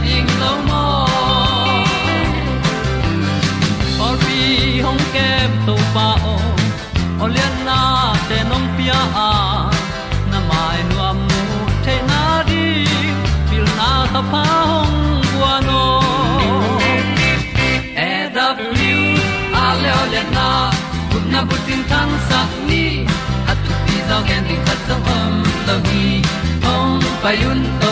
ding lo mo or be hong kem to pa o olian na te nong pia a na mai nu amo te na di pil na ta pa hong bua no e da blue a le olian na kun na bu tin tan sa ni. At tu pi zo gen di khat zo om lo gi hong pa yun to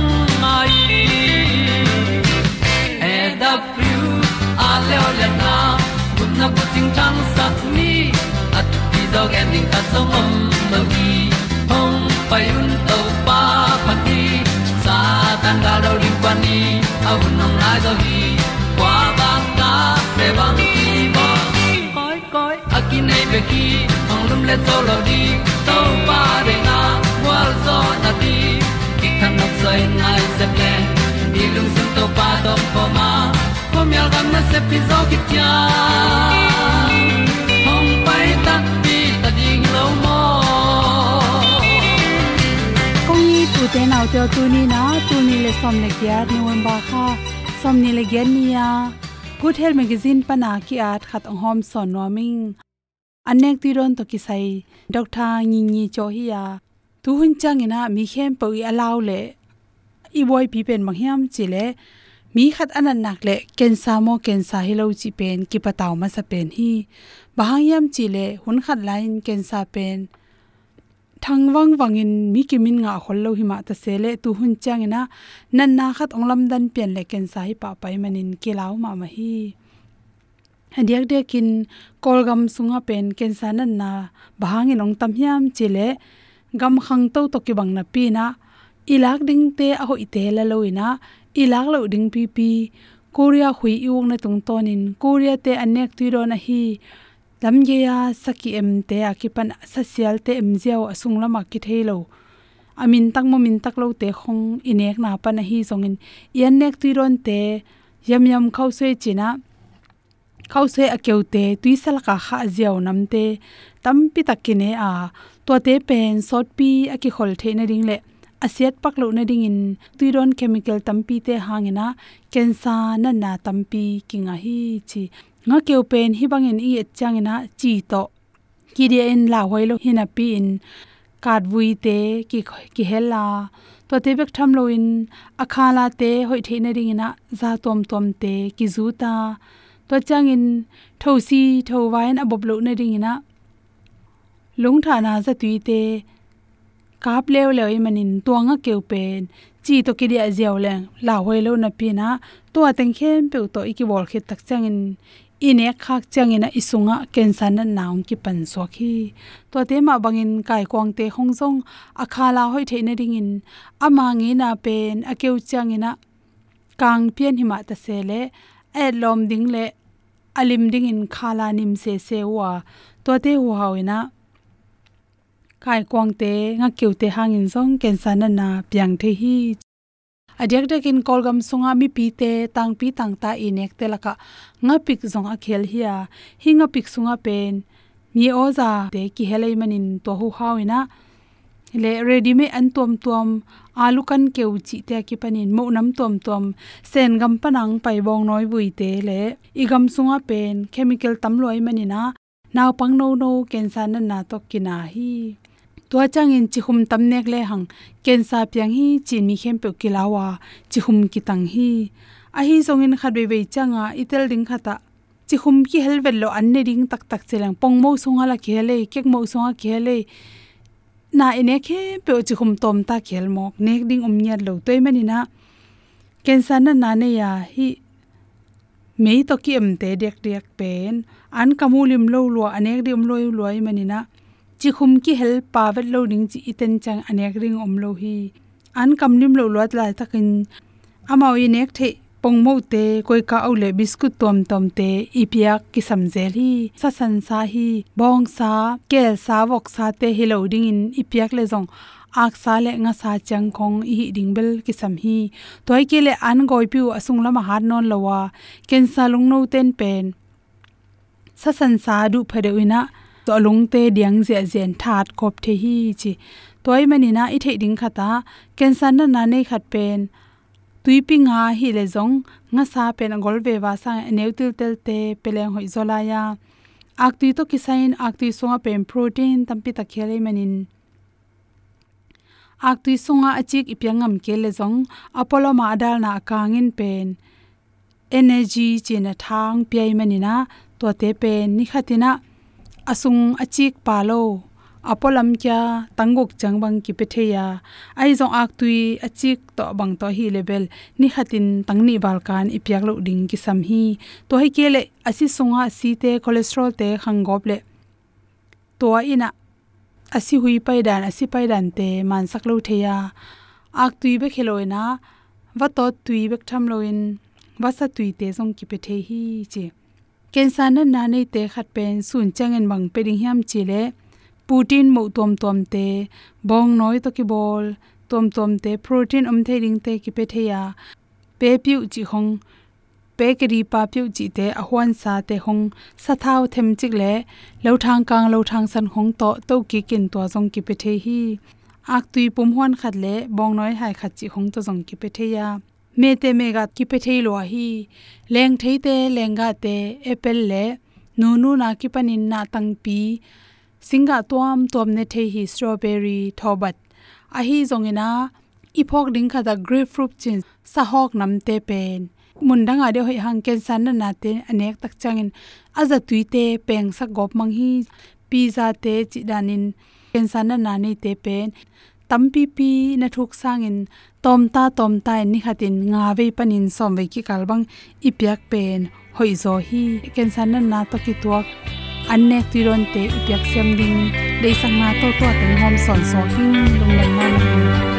e da thru a le le na kun na ko ting tang sat ni at ti dog ending ta song om lo gi hong pai un to pa pa ti sa tan ga do ri pa ni. Au nong lai do gi kwa ba ta pe bang ki bo. Koi koi akin nei be ki ong lum le zo lo di to pa de na wa zo na ti. Ki kan nok sai nai se pa to pa po ma po mi al gam na se pi zo ki tia hom pai ta pi ta ding lo mo kong ni tu te nau te tu ni na tu ni le som le kya ni wan ba kha som ni le gen ni ya good health magazine pana ki at khat ong hom son no ming अनेक तिरोन तो किसाई doctor ngi ngi cho hi ya tu hun chang ina mi khem po alaw le i boy pi pen mang hiam chile, mi khat anan nak le ken sa mo ken sa hi lo chi pen ki pataw ma sa pen hi. Bahang chile, hun khat lain ken sa pen. Thang wang wangin mi kimin nga khol lo hi ma ta sele tu hun chang ina nan na khat onglam dan pen le ken sa hi pa pai manin kilaw ma ma hi. Hadiak de kin kolgam sunga pen ken sa nan na, bahangin ong tam hiam chile, gam khang to to ki bang na pi na ilak ding te a ho ite la loina ilak lo ding pi pi. Korea hui iung na tung tonin. Korea te anek tu ro na hi. Lam ge ya, saki em te akipan social te em jiao asung lama ki thelo amin tak mo min tak lo te khong inek na pa na hi zongin. Yan nek tu ron te, yam yam khau se china. Khau se akeute tuisal ka kha jiao pi tak takine a. To te pen, sot pi aki khol the na ring le asiat paklo na ding in tuiron chemical tampi te hangena kensa na na tampi kinga hi chi nga keu pen hi bangin i changena chi to ki de in la hoilo hina pi in kat vui te ki ki hela to te bek tham lo in akhala te hoi the na ring ina za tom tom te ki zu ta to chang in thosi thowain abob lo na ring ina lung thana za tui te kap lew lew manin tuanga keu pen. Chi to ki dia ziaw le, la hoi lo na pi na to ateng khem pe to iki bol khit tak chang in ine khak chang changina isunga kensan na naung ki pan so khi to te ma bangin kai kwang te hong hongjong akhala hoi theina ringin ama nge na pen akeu changina kang pian hima ta se le e lom ding le alim ding in khala nim se se wa. To te hu hawina kai kwang te nga kyu te hangin zong kensan na na piang the hi. Adyak dekin kolgam sunga mi pi te tang pi tang ta inek te laka nga pik zong a khel hiya hinga pik sunga pen. Mi oza te ki helai manin to hu hawina. Le ready me an tom tom alu kan keu chi te ki panin. Mo nam tom tom sen gam panang pai bong noi bui te le. Igam sunga pen. Chemical tam loi manina. Naw pang no no cancer na na to kina hi to chang in chi hum tam nek le hang ken sa pyang hi chin mi khem pe kilawa chi hum ki tang hi a hi zong in khat be be changa itel ding khata chi hum ki helvel lo an ne ding tak tak chelang pong mo songa la khele kek mo songa khele na ine khe pe chi hum tom ta khel mok nek ding um nyat lo toy mani na ken sa na na ne ya hi mei to ki em te dek dek pen an kamulim lo lo anek dim loi loi mani na chi khum ki hel pa vet lo ning chi iten chang anek ring om lo hi. An kam nim lo lot lai takin. Amao i nek the pong mo te koi ka au le biscuit tom tom te ipia ki samzel hi. Sa san sa hi, bong sa, kel sa, wok sa te hi lo ding in ipiak le jong ak sa le nga sa chang khong hi ding bel ki sam hi. Toy ke le an goi piu asung lama har non lowa ken sa lung no ten pen. Sa san sa du phade uina to lung te diang zia zen that kop the hi chi. Toy mani na i the ding khata ken san na na nei khat pen. Tuipi nga hi le zong, nga sa pen gol ve wa sa neutil tel te peleng hoi zola ya. Ak tui to kisain, ak tui songa pen protein tampi ta khele manin. Ak tui songa achik ipyangam ke le zong, apollo ma adal na kangin pen. Energy chena thang piai manina to te pen ni khatina asung achik palo. Apolam kya tangok changbang ki petheya ai zong ak tui achik to bang to hi level. Ni khatin tangni balkan ipyak lo ding ki sam hi. To hi kele asi sunga si te cholesterol te khangop le. To ina asi hui pai dan asi pai dan te man sak lo theya. Ak tui be kheloina wa to tui bek tham loin wa sa tui te zong ki pethe hi che kensa na na nei te khat pen sun changen bang pe ding hiam chile. Putin mo tom tom te, bong noi to ki bol, tom tom te protein om the ring te ki pe theya pe piu chi hong, pe ke ri pa piu chi te a hwan sa te hong, sa thao them chik le. Lo thang kang, lo thang san hong to to ki kin to jong ki pe the hi. Ak tui pum hwan khat le, bong noi hai khat chi hong to jong ki pe theya me te me ga ki pe thei lo hi. Leng thei te lenga te apple le nu nu na ki panin na tang pi. Singa tuam tom ne thei hi strawberry thobat a hi zongena ipok ding kha da grapefruit chin sa hok nam te pen. Mundanga de hoi hang ken san na te, anek tak changin aza tuite peng sa gop mang hi. Pizza te chi danin ken san na nei te pen tampi pi na thuk sangin tom ta tom ta ni khatin nga ve panin som ve ki kalbang ipyak pen hoi zo hi ken san na to ki tuak anne tiron te ipyak sem ding dei sang ma to to ten hom son so king lung len na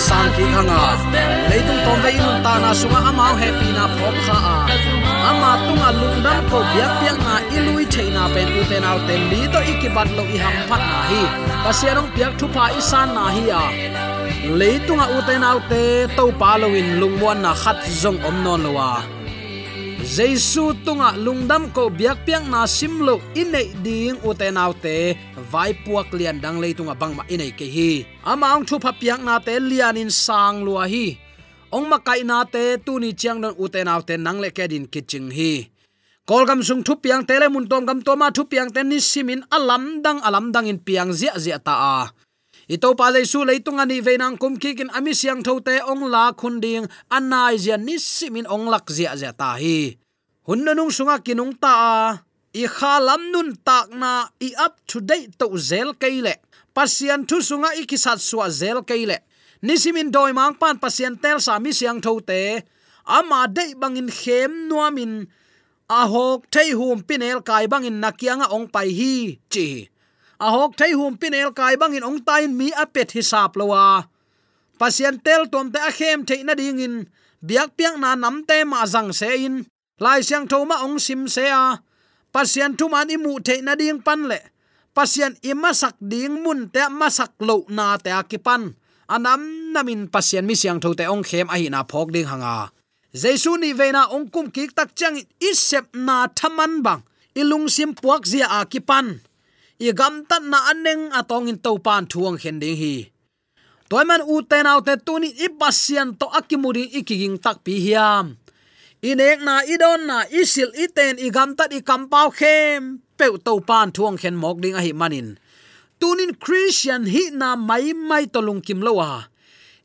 te sang ki khanga leitung tom vei inun ta na sunga amao happy na phok kha a. Ama tunga lungdam ko biak biak na ilui theina pen u ten nau ten li to ikibat lo i ham phat na hi. Pasianong piak thu pa isan na hi a. Leitunga u ten nau te to pa lo in lungmon na khat zong om non lo wa jesu tunga lungdam ko biak piang na simlo inei ding uten autte vai puak lian dang le tunga bangma inei ke hi. Ama ang thu pha piak na te lian in sang lua hi. Ong ma kai na te tu ni chiang don uten autte nang le ke din kiching hi. Kol gam sung thu piang tele mun tom gam toma chup thu piang ten ni simin alam dang alam dang in piang zia zia ta a ito pa le su le tung ani ve nang kum ki kin ami siang tho te ong la khun ding anai zia ni simin ong lak zia zia ta hi. Hun nung sunga kinung ta, i khalam nun tak na i up to date to zel keile pasian thu sunga i kisat suwa zel keile nisimin doi mang pan pasian tel sa mi siang tho te ama de bangin khem nuamin, ahok thei hum pinel kai bangin nakianga ong pai hi, chi a hok thei hum pinel kai bangin ong tai mi a pet hisap lowa pasien tel tom te a khem thei na ding in. Biak piang na nam te ma zang se in. Lai siang tho ma ong sim se a. Pasien tu man i mu thei na ding pan le. Pasien i ma sak ding mun te ma sak lo na te a ki pan. Anam namin pasien mi siang tho te ong khem a hi na phok ding hanga. Jesu ni veina ong kum ki tak chang isep na thaman bang. Ilung sim puak zia a ki pan i gam tan na aneng atong in to pan thuang hen ding hi. Toy man u te nau te tu ni i pasian to akimuri ikiging tak pi hiam. Inek na idon na isil iten i gam tat i kampau khem. Pe to pan thuang khen mok ding a hi manin. Tunin christian hi na mai mai to lung kim lowa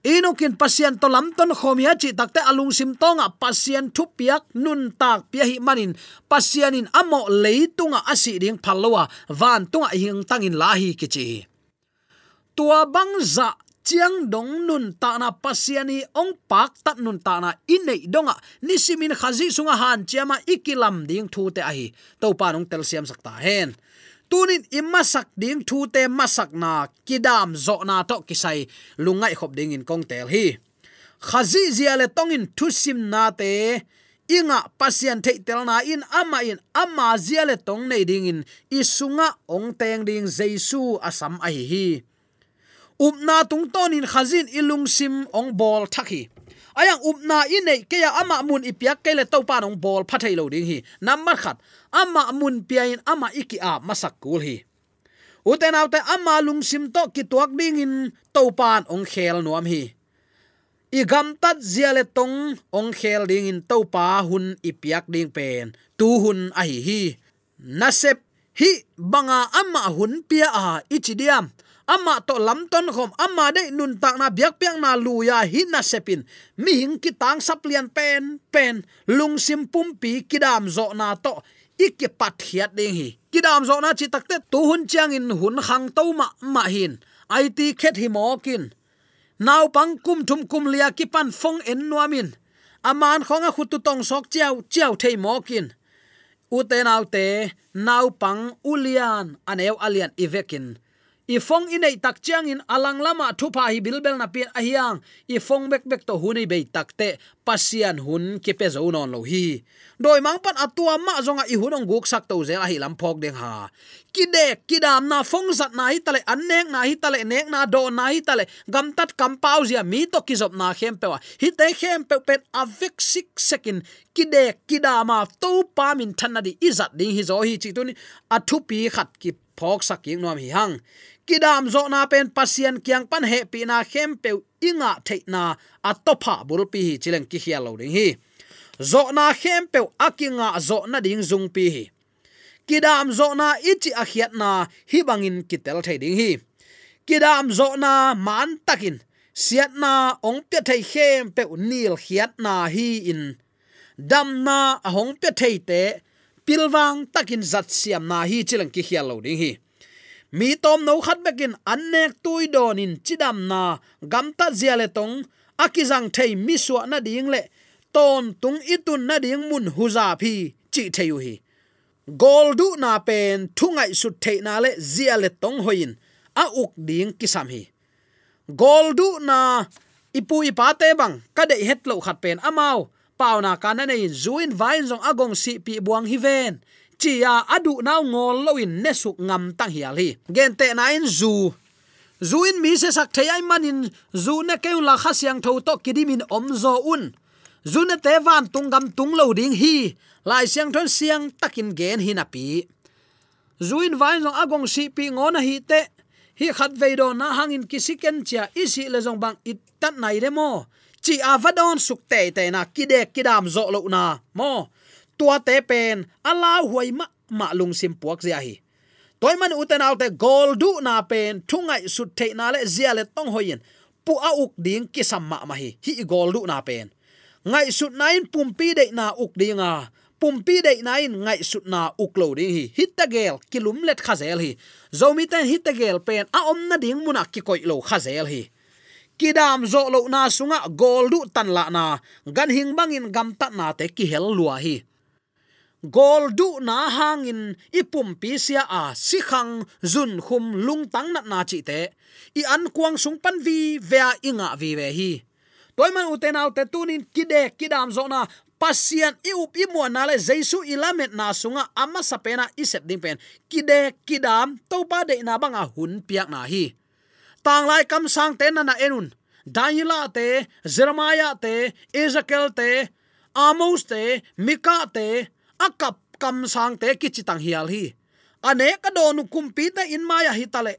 inokin pasien to lam ton khomia chi takte alung sim tonga pasien thu piak nun tak pia hi manin. Pasianin amo leitunga asi ding phalowa van tunga hing tangin lahi kichi tua bangza chiang dong nun ta na pasiani ong pak tat nun ta na inei donga. Nisimin khazi sunga han chiama ikilam ding thu te ahi. To pa nong tel siam sakta hen tunin imasak ding thu te masak na kidam zo na to kisai lungai khop ding in kong tel hi. Khazi zia le tongin thu sim na te, inga pasian thei tel na in ama in ama zia le tong nei ding in isunga ong teng ding jesu asam ai hi upna tung tonin khazin ilung sim ong bol thaki ayang upna inei ke ya ama mun ipiak ke le to pa nong bol phathei lo ding hi. Number khat ama mun piain, ama iki a masak kul hi. Uten autte ama lung sim to ki tuak ding in to pan ong khel nuam hi. I gam tat ziale tong ong khel ding in to pa hun ipiak ding pen, tu hun a hi hi. Nasep hi banga ama hun pia a ichidiam ama to lam ton khom, ama de nun tak na biak piang na lu ya hi na sepin mi hing ki tang sap lian pen pen, lung sim pum pi kidam zo na to ikke pathiat ding hi. Kidam zo na chi takte tu hun chang in hun khang to ma ma hin. It khet hi mokin naw pang kum thum kum lia ki pan phong en nuamin aman khonga khutu tong sok chiao chiao thei mokin u te naw te, naw pang ulian aneu alian ivekin i phong in ei tak chiang in alang lama thu pa hi bilbel na pin ahiang i phong bek bek to huni be takte pasian hun ke pe zo non lo hi. Doi mang pan atua ma zonga i hunong guk sak to zel hi lam phok deng ha. Kidek kidam na phong zat na hi tale annek na hi tale, nek na do na hi tale. Gam tat kam pau zia mi to kizop na khem pe wa. Hi te khem pe pen avek sik second kidek kidama to pa min than na di izat ding hi zo hi chi tu ni. Athu pi khat ki phok sak yeng nom hi hang. Kidam zo na pen pasien kyang pan he pi na khem pe inga the na atopa bul pi hi chileng ki hialo ding hi. Zo na khem pe akinga zo na ding zung pi hi. Kidam zo na ichi a khiat na hi bangin kitel thai ding hi. Kidam zo na man takin siat na ong pe thai khem pe nil khiat na hi in. Dam na ahong pe thai te pilwang takin zat siam na hi chilang ki hialo ding hi. Mi tom no khat bekin annek tui donin chidam na gamta ziale tong, akizang thei mi suwa na ding le, ton tung itun na ding mun huza phi chi theyu hi. Gol du na pen thungai su thei na le ziale tong hoin a uk ding kisam hi. Gol du na ipu ipate bang, ka het lo khat pen amao pauna kana nei zuin vain zong agong si pi buang hi ven. Chia adu nau ngol loin nesu ngam tang hial hi gen te na in zu. Zuin mi se sak thei ai manin, zu ne keu la kha siang tho to kidimin om zo un. Zu ne te van tung gam tung lo ding hi. Lai siang thon siang takin gen hi na pi. Zuin vain zong agong si pi ngona hi te. Hi khat veido na hangin kisiken chia isi le zong bang it tat nai re mo chi avadon suk te te na kide kidam zo lo na mo tua te pen ala huai ma ma lung sim puak zia hi. Toy man uten autte gol du na pen thungai su the na le zia le tong hoyen pu a uk ding ki samma ma hi hi gol du na pen ngai su nain pumpi de na uk dinga à. pumpi de nain ngai su na uk lo ding hi. Hitagel kilum let khazel hi. Zomi ten gel pen a om na ding muna ki koi lo khazel hi kidam zo lo na sunga gol du tan la na. Gan hing bangin gam ta na te ki hel lua hi. Gol du na hangin ipum pi sia a si khang zun khum lung tang na na chi te. I an kuang sung pan vi vea inga vi ve hi. Toy man uten autte tunin kide kidam zo na. Pasian i up i mo na le jesu ilamet na sunga ama sapena iset ding pen. Kide kidam to pa de na banga hun piak na hi tang lai kam sang te na na enun. Daniela te, jeremiah te, ezekiel te, amos te, mika te akap kam sang te ki chitang hial hi. Ane ka donu kumpi te in maya hitale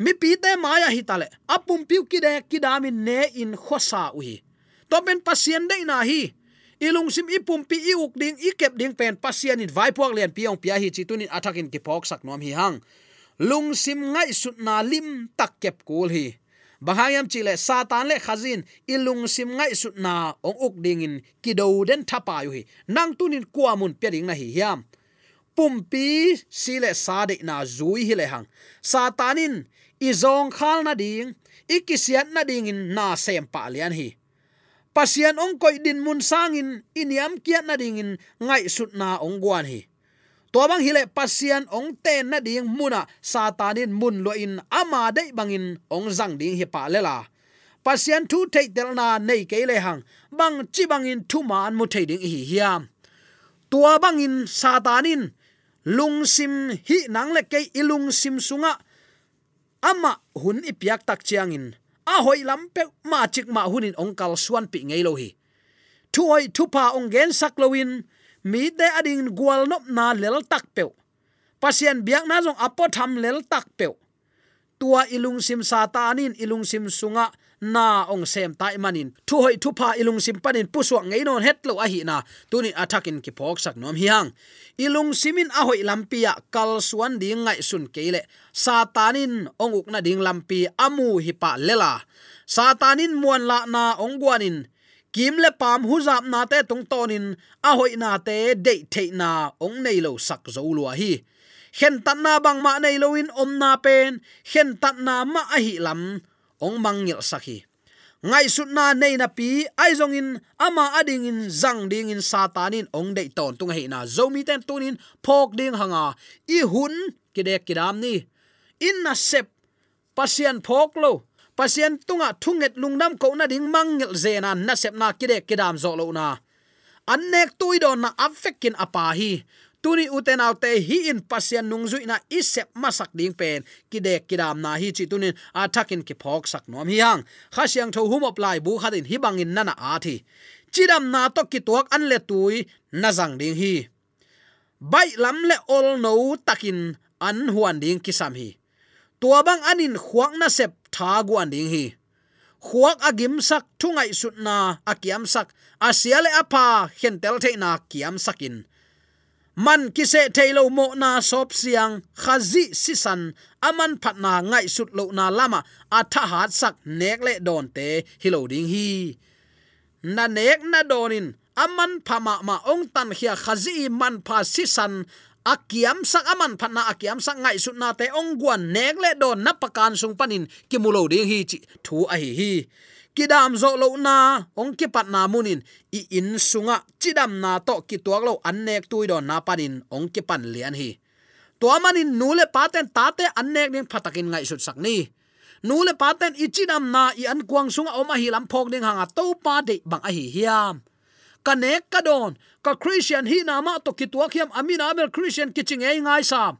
mi pi te maya hitale apum piu ki de ki damin ne in khosa uhi to ben pasien de na hi. Ilung sim ipum pi iuk ding ikep kep ding pen pasien in vai puak len piong pia hi chi tunin atakin ki pok sak nom hi hang lung sim ngai sut na lim tak kep kul hi. Bahayam chile satan le khazin ilung sim ngai sut na ong uk ding in kido den thapa yu hi. Nang tunin kuamun pering na hi hiam. Pumpi sile sade na zui hi le hang. Satanin izong khal na ding ikisiat na ding in na sem pa lian hi. Pasian ong koi din mun sangin iniam kiat na ding in ngai sut na ong guan hi to bang hile pasian ong ten na ding muna. Satanin mun lo in ama de bangin ong zang ding hi pa lela. Pasian thu te tel na nei ke le hang. Bang chi bangin thu man mu te ding hi hiam. Tua bangin satanin lung sim hi nang le ke ilung sim sunga. Ama hun ipiak tak chiangin a hoi lam pe ma chik ma hunin ong kal suan pi ngei lo hi. Thu hoi thu pa ong gen sak loin mi te ading gwal nop na lel tak pe pasien biak na jong apo tham lel tak pe tua ilung sim satanin, ilung sim sunga na ong sem tai manin. Thu hoi thu pa ilung sim panin puswa ngei non het lo a hi na. Tunin attackin ki phok sak nom hiang. Ilung simin a hoi lampia kal suan ding ngai sun keile. Satanin ong uk na ding lampi amu hi pa lela. Satanin muan la na ong guanin kim le pam hu zap na te tung tonin a hoi na te de te na ong nei lo sak zo lua hi. Khen tat na bang ma nei loin om na pen, khen tat na ma a hi lam, ong mangil sakhi ngai sut na nei na pi, ai zong in ama ading in, zang ding in satanin ong dei ton tung he na. Zomi ten tunin phok ding hanga. I hun kidek kidam ni. In na sep pasian phok lo pasien tunga thunget lungnam ko na ding mangel zena na sepna na kidam zo lo na. Annek tuidon na affekin apa hi. Tuni uten autte hi in pasien nungzui na isep masak ding pen. Kide kidam na hi chi tunin atakin ki phok sak nom hi hang. Khasiang tho hum apply bu khatin hi bangin nana a thi. Chidam na to ki tuak an le tui na zang ding hi. Bai lam le ol no takin an huan ding kisam hi. Tua bang anin khuang na sep tha guan ding hi. Khuak agim sak thungai sutna akiam sak. Asiale apa hentel theina kiam sakin. Man kise thailo mo na sop siang, khazi sisan. Aman phatna ngai sut lo na lama. Atha hat sak nek le don te hilo ding hi. Na nek na donin aman phama ma ong tan khia khazi man pha sisan akiam sak aman phatna akiam sak ngai su na te ong guan nek le don na pakan sung panin kimulo ding hi chi thu a hi hi. Kidam zo lo na, ong ki pat na munin, i in sunga, chidam na to ki tuak lo annek tuidon na panin, ong ki pan lian hi. To manin nule paten tate annek ning phatakin ngai su sak ni. Nule paten i chidam na i an kuang sunga oma hi lam phok ding hanga to pa de bang a hi hiam. Kanek ka don ka christian hi na ma to ki khiam amina bel christian kiching ei ngai sam.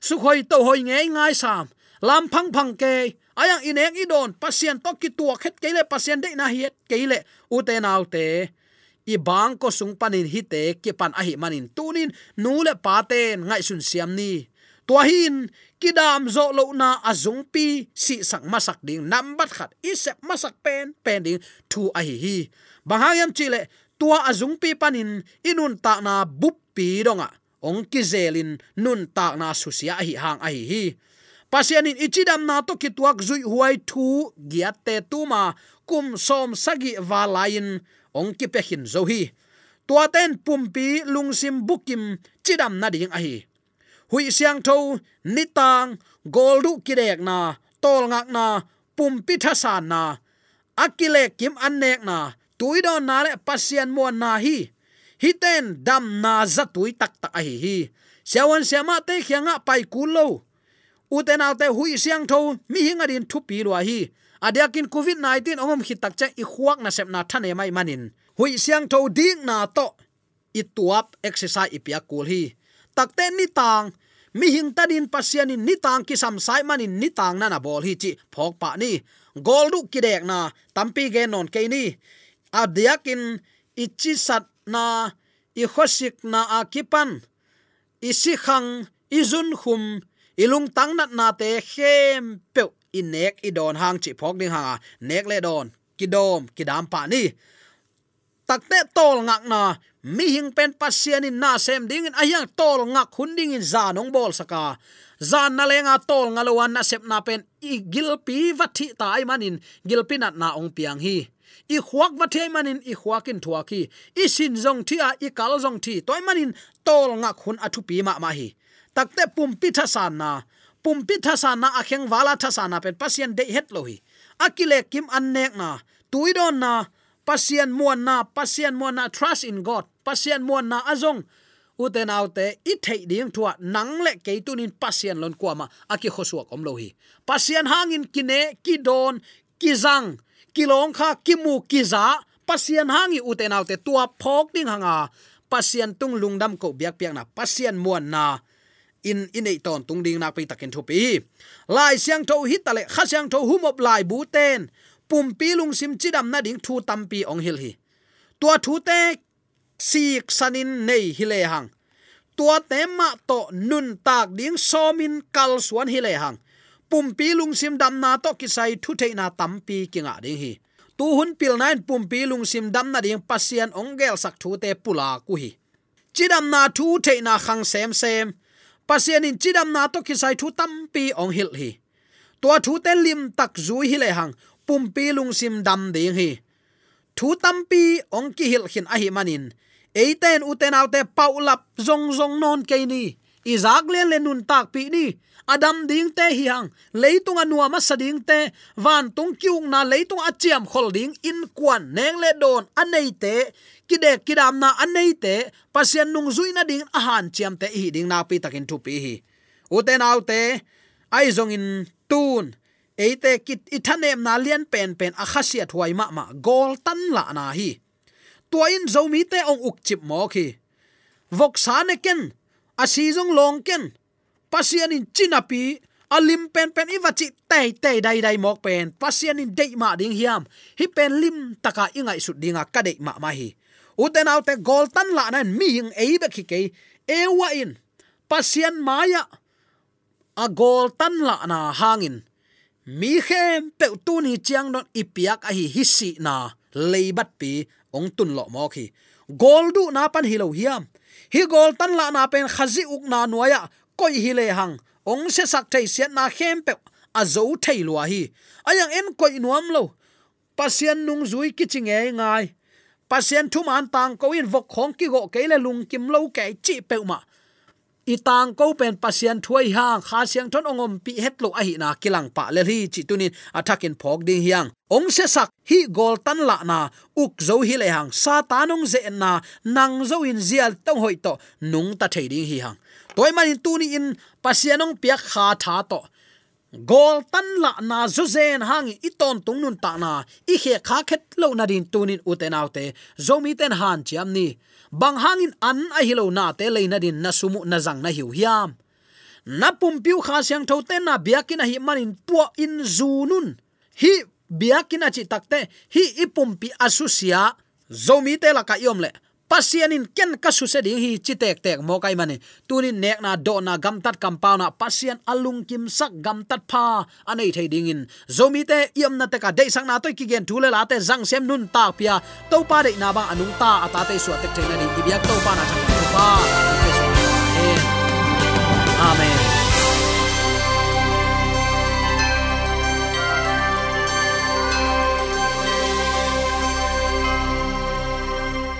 Su khoi to hoi ngei ngai sam. Lam phang phang ke, ayang ineng idon, pasien to kitua khet keile, pasien de na hiet keile. Ute naute i bang ko sung panin hi te ki pan a hi manin tunin nule paten ngai sun siam ni. Tua hin, kidam zo lo na azung pi, si sak masak ding number khat isep masak pen pen ding thu a hi. Hi bahayam chile tua azung pi panin inun ta na bup pi donga. Ong ki zelin, nun ta na susia hi hang ai hi pasianin ichidam na to kituak zui huai thu giatte tuma kum som sagi walain ong ki pehin zo hi. Tua ten pumpi lungsim bukim chidam na ding ahi hui siang tho nitang goldu kidek na, tol ngak na pumpi thasan na. Akile kim annek na tuidon na le pasian mo na hi. Hiten dam na za tui tak tak a hi hi. Siawan siama te khianga pai kulo uten autte hui siang tho, mi hinga din thu pi lo hi. Adiakin covid 19 ongom khit tak cha i khuak na sep na thane mai manin. Hui siang tho ding na to. I tuap exercise ipia kul hi. Takte ni tang. Mi hing ta din pasian ni tang ki sam sai manin ni tang na na bol hi chi phok pa ni. Gol du ki dek na. Tampi ge non ke ni adiakin ichi sat na i khosik na akipan. Isi khang izun khum ilung tang nat na te khem pe inek idon hang chi phok ding ha nek le don. Kidom, kidam pa ni. Takte tol ngak na mi hing pen pasian in na sem ding in. Ayang tol ngak hun ding in za nong bol saka. Zan na lenga tol ngalowan na sep na pen. I gilpi vathi ta ai manin. Gilpi nat na ong piang hi i khuak va thei manin, i khuakin thuaki i sin zong thia i kal zong thi. Toy manin, tol ngak hun athu pi ma ma hi. Takte pumpi thasan na. Pumpi thasan na akheng wala thasan na pen pasien de het lohi akile kim annek na. Tuidon na. Pasien muan na, pasien muan na, trust in god. Pasien muan na azong uten autte i thei ding thua, nang le ke tunin pasien lon kwama aki khosuak om lohi pasien hangin kine, ki don, ki zang kilong kha kimu kiza, pasien hangi uten autte tua phok ding hanga. Pasien tung lungdam ko biak piak na, pasien muan na. In in ei ton tung ding nak pe takin thu pi. Lai siang tho hit tale, kha siang tho humop lai bu ten. Pum pi lung sim chidam na ding thu tam pi ong hil hi. Tua thu te, sik sanin nei hi le hang. Tua te ma to nun tak ding somin kal suan hi le hang. Pumpi lung sim dam na to kisai thu te na tam pi kinga ding hi. Tu hun pil nain pumpi lung sim dam na ding pasian ong gel sak thu te pula ku hi. Chidam na thu te na khang sem sem. Pasian in chidam na to kisai thu tam pi ong hil hi. To thu te lim tak zui hi le hang pumpi lung sim dam ding hi. Thu tam pi ong ki hil khin a hi manin. Eiten uten autte paulap zong zong non ke ni izak len len nun tak pi ni. Adam ding te hi hang, leitung anua ma sading te, van tung kyung na leitung achiam khol ding in kwan neng le don anei te, kide kidam na anei te pasian nung zui na ding ahan chiam te hi ding na pi takin thu pi hi. Uten autte ai zong in tun eite kit ithanem na lian pen pen a khasia thuai ma ma gol tan la na hi. Tuain zomi te ong uk chip mo khi vok sa ne ken a si jong long ken. Pasian in chinapi alim pen pen iwachi tei tei dai dai mok pen. Pasian in dei ma ding hiam. Hi pen lim taka ingai su dinga ka dei ma ma hi. Uten autte golden la nan mi ing ei be khi ke ewa in. Pasian maya a gol la na hangin mi khem pe tu ni chiang don ipiak a hi hisi na. Leibat pi ong tun lo mo khi goldu na pan hi lo hiam hi gol tan la na pen khazi uk na nuaya ah, koi hi le hang. Ong se sak thei siat na khem pe a zo thei lua hi. Ayang en koi nuam lo. Pasien nung zui kiching e ngai. Pasien thu man tang ko in vok khong ki go ke le lung kim lo ke chi pe ma itang ko pen pasien thuai hang kha siang thon ongom pi het lo a hi na kilang pa le hi chi tunin attacking phok ding hiang. Ong se sak, hi gol tan la na, uk zo hi le hang satanong ze na, nang zo in zial tong hoi to, nung ta thei ding hi hang. Toy man tu ni in pasianong piak kha tha to. Gol tan la na zo zen hang, i ton tung nun ta na, i khe kha khet lo na din tunin uten autte zomi ten han chiam ni bang hangin an a hilo na te leina din na sumu na zang na hiu hiam. Na pum piu kha siang tho te na biakin a hi manin tua in zunun hi biakin a chi takte hi ipum pi asusia zomi te la ka yom le pasianin ken ka su se ding hi chi tek tek mo kai mani. Tunin nek na do na gam tat kam pa na pasian alung kim sak gam tat pha. Anei thei ding in. Zomi te yam na te ka dei sang na toy ki gen thule la te zang sem nun ta pia. To pa de na ba anung ta ata te su tek thei na ni ibyak to pa na chang pa. Amen.